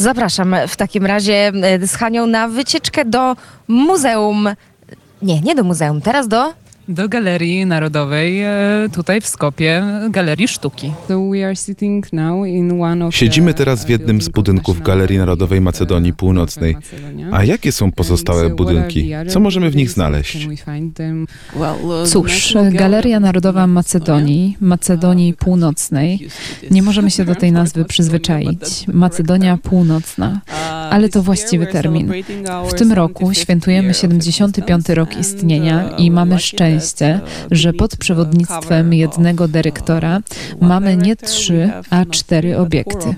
Zapraszam w takim razie e, z Hanią na wycieczkę do muzeum. Nie, nie do muzeum, teraz do do Galerii Narodowej e, tutaj w Skopie, Galerii Sztuki. Siedzimy teraz w jednym z budynków Galerii Narodowej Macedonii Północnej. A jakie są pozostałe budynki? Co możemy w nich znaleźć? Cóż, Galeria Narodowa Macedonii, Macedonii Północnej. Nie możemy się do tej nazwy przyzwyczaić. Macedonia Północna, ale to właściwy termin. W tym roku świętujemy 75. rok istnienia i mamy szczęście, szczęście, że pod przewodnictwem jednego dyrektora mamy nie trzy, a cztery obiekty.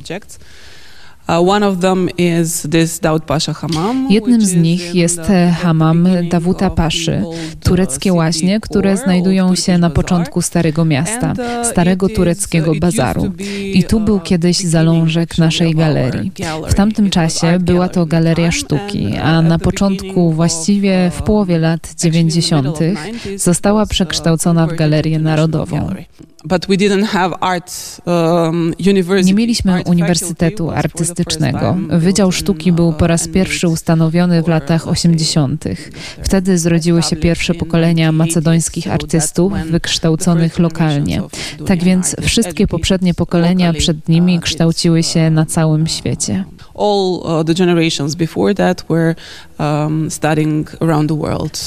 Jednym z nich jest hamam Dawuta Paszy, tureckie łaźnie, które znajdują się na początku Starego Miasta, starego tureckiego bazaru. I tu był kiedyś zalążek naszej galerii. W tamtym czasie była to galeria sztuki, a na początku, właściwie w połowie lat 90., została przekształcona w galerię narodową. Um, Nie mieliśmy uniwersytetu artystycznego. Wydział Sztuki był po raz pierwszy ustanowiony w latach 80. Wtedy zrodziły się pierwsze pokolenia macedońskich artystów wykształconych lokalnie. Tak więc wszystkie poprzednie pokolenia przed nimi kształciły się na całym świecie. Uh,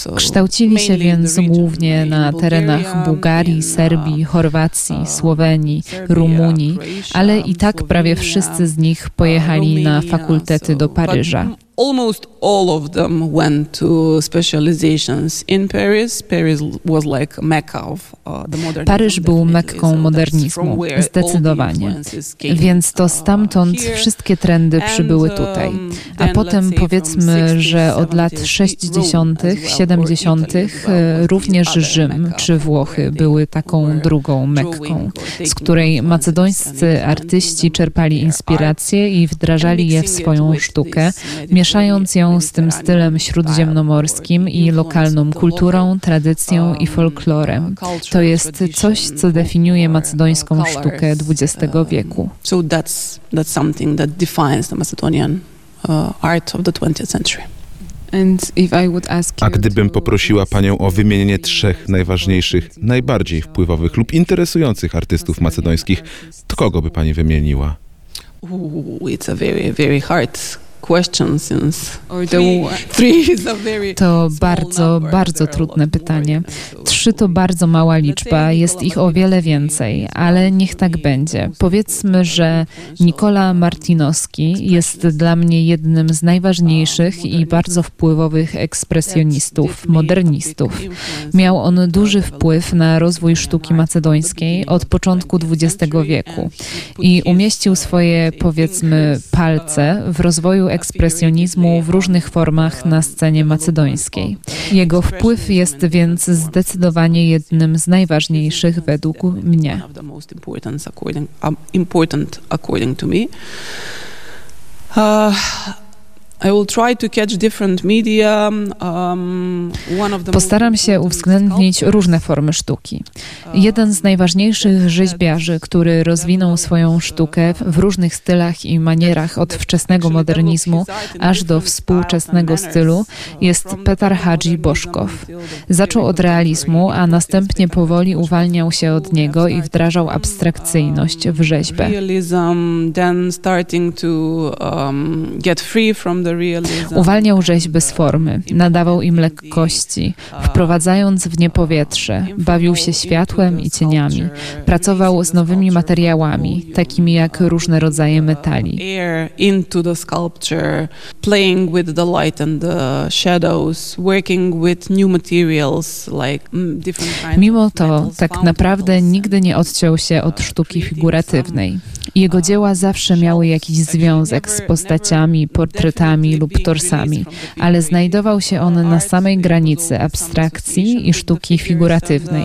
um, Kształcili się więc głównie na terenach Bułgarii, Serbii, Chorwacji, uh, Słowenii, Rumunii, ale i tak prawie wszyscy z nich pojechali na fakultety do Paryża almost all of them went to specializations in Paris. Paris was like Mecca of uh, the modern Paryż był Mekką modernizmu, zdecydowanie. Więc to stamtąd wszystkie trendy przybyły tutaj. A potem powiedzmy, że od lat 60., 70. również Rzym czy Włochy były taką drugą Mekką, z której macedońscy artyści czerpali inspiracje i wdrażali je w swoją sztukę, mieszając ją z tym stylem śródziemnomorskim i lokalną kulturą, tradycją i folklorem. To jest coś, co definiuje macedońską sztukę XX wieku. So that's, that's something that defines the Macedonian uh, art of the 20th century. A gdybym poprosiła Panią o wymienienie trzech najważniejszych, najbardziej wpływowych lub interesujących artystów macedońskich, to kogo by Pani wymieniła? Ooh, it's a very, very hard to bardzo, bardzo trudne pytanie. Trzy to bardzo mała liczba, jest ich o wiele więcej, ale niech tak będzie. Powiedzmy, że Nikola Martinowski jest dla mnie jednym z najważniejszych i bardzo wpływowych ekspresjonistów, modernistów. Miał on duży wpływ na rozwój sztuki macedońskiej od początku XX wieku i umieścił swoje, powiedzmy, palce w rozwoju ekspresjonizmu w różnych formach na scenie macedońskiej. Jego wpływ jest więc zdecydowanie jednym z najważniejszych według mnie. Uh, Postaram się uwzględnić różne formy sztuki. Jeden z najważniejszych rzeźbiarzy, który rozwinął swoją sztukę w różnych stylach i manierach od wczesnego modernizmu aż do współczesnego stylu, jest Petar Hadzi Boszkow. Zaczął od realizmu, a następnie powoli uwalniał się od niego i wdrażał abstrakcyjność w rzeźbę. Uwalniał rzeźby z formy, nadawał im lekkości, wprowadzając w nie powietrze, bawił się światłem i cieniami, pracował z nowymi materiałami, takimi jak różne rodzaje metali. Mimo to, tak naprawdę nigdy nie odciął się od sztuki figuratywnej. Jego dzieła zawsze miały jakiś związek z postaciami, portretami lub torsami, ale znajdował się on na samej granicy abstrakcji i sztuki figuratywnej.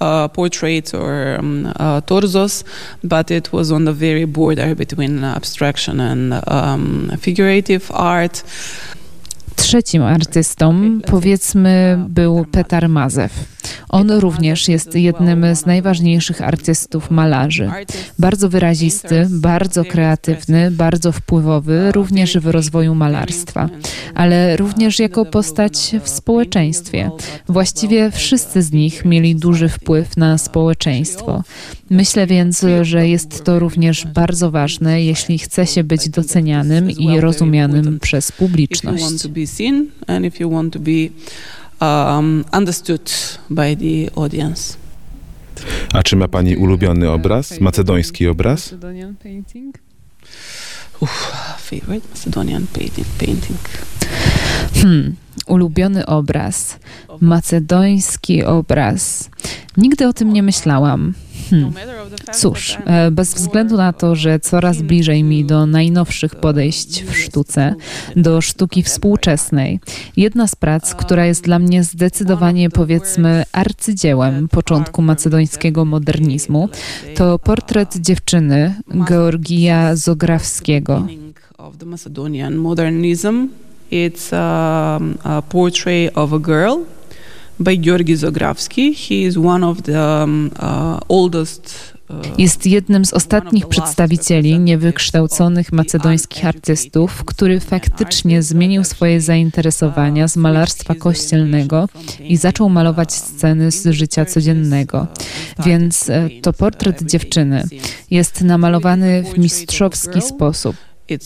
Uh, portraits or um, uh, torzos, but it was on the very border between abstraction and um, figurative art. Trzecim artystą, powiedzmy, był Petar Mazew. On również jest jednym z najważniejszych artystów malarzy. Bardzo wyrazisty, bardzo kreatywny, bardzo wpływowy, również w rozwoju malarstwa, ale również jako postać w społeczeństwie. Właściwie wszyscy z nich mieli duży wpływ na społeczeństwo. Myślę więc, że jest to również bardzo ważne, jeśli chce się być docenianym i rozumianym przez publiczność. Um, understood by the audience. A czy ma Pani ulubiony obraz, macedoński obraz? Macedonian painting? Uff, favorite Macedonian painting. painting. Hmm, ulubiony obraz, macedoński obraz. Nigdy o tym nie myślałam. Hmm. Cóż, e, bez względu na to, że coraz bliżej mi do najnowszych podejść w sztuce, do sztuki współczesnej, jedna z prac, która jest dla mnie zdecydowanie, powiedzmy, arcydziełem początku macedońskiego modernizmu, to portret dziewczyny Georgija Zograwskiego. It's a, a portrait of a girl by Georgi Zograwski. He is one of the um, uh, oldest uh, jest jednym z ostatnich przedstawicieli niewykształconych macedońskich artystów, który faktycznie zmienił swoje zainteresowania z malarstwa kościelnego i zaczął malować sceny z życia codziennego. Więc e, to portret dziewczyny jest namalowany w mistrzowski sposób. Um,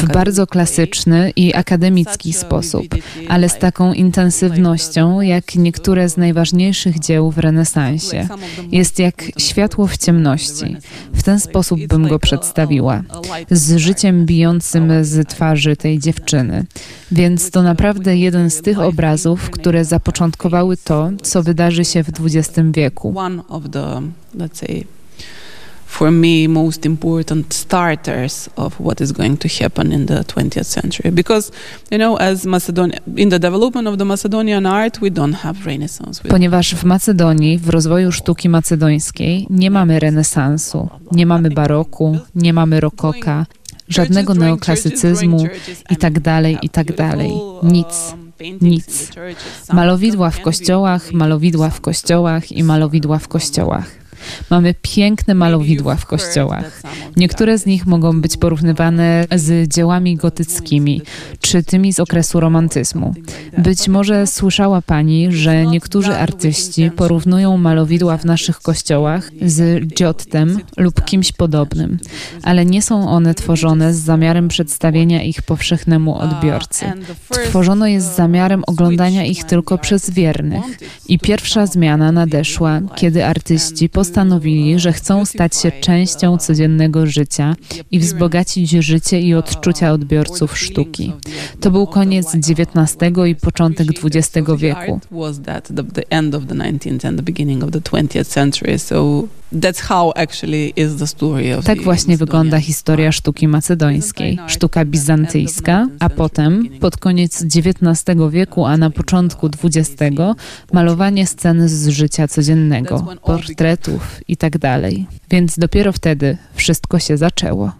w bardzo klasyczny i akademicki sposób, ale z taką intensywnością, jak niektóre z najważniejszych dzieł w renesansie. Jest jak światło w ciemności. W ten sposób bym go przedstawiła. Z życiem bijącym z twarzy tej dziewczyny. Więc to naprawdę jeden z tych obrazów, które zapoczątkowały to, co wydarzy się w XX wieku for me most important starters of what is going to happen in the 20th century. Because you know as Macedonia in the development of the Macedonian art we don't have renaissance. Ponieważ w Macedonii w rozwoju sztuki macedońskiej nie mamy renesansu nie mamy baroku nie mamy rokoka żadnego neoklasycyzmu i tak dalej i tak dalej. nic nic. malowidła w kościołach malowidła w kościołach i malowidła w kościołach Mamy piękne malowidła w kościołach. Niektóre z nich mogą być porównywane z dziełami gotyckimi, czy tymi z okresu romantyzmu. Być może słyszała Pani, że niektórzy artyści porównują malowidła w naszych kościołach z Giottem lub kimś podobnym, ale nie są one tworzone z zamiarem przedstawienia ich powszechnemu odbiorcy. Tworzono je z zamiarem oglądania ich tylko przez wiernych. I pierwsza zmiana nadeszła, kiedy artyści postanowili postanowili, że chcą stać się częścią codziennego życia i wzbogacić życie i odczucia odbiorców sztuki. To był koniec XIX i początek XX wieku. Tak właśnie wygląda historia sztuki macedońskiej. Sztuka bizantyjska, a potem, pod koniec XIX wieku, a na początku XX, malowanie scen z życia codziennego, portretów i tak dalej. Więc dopiero wtedy wszystko się zaczęło.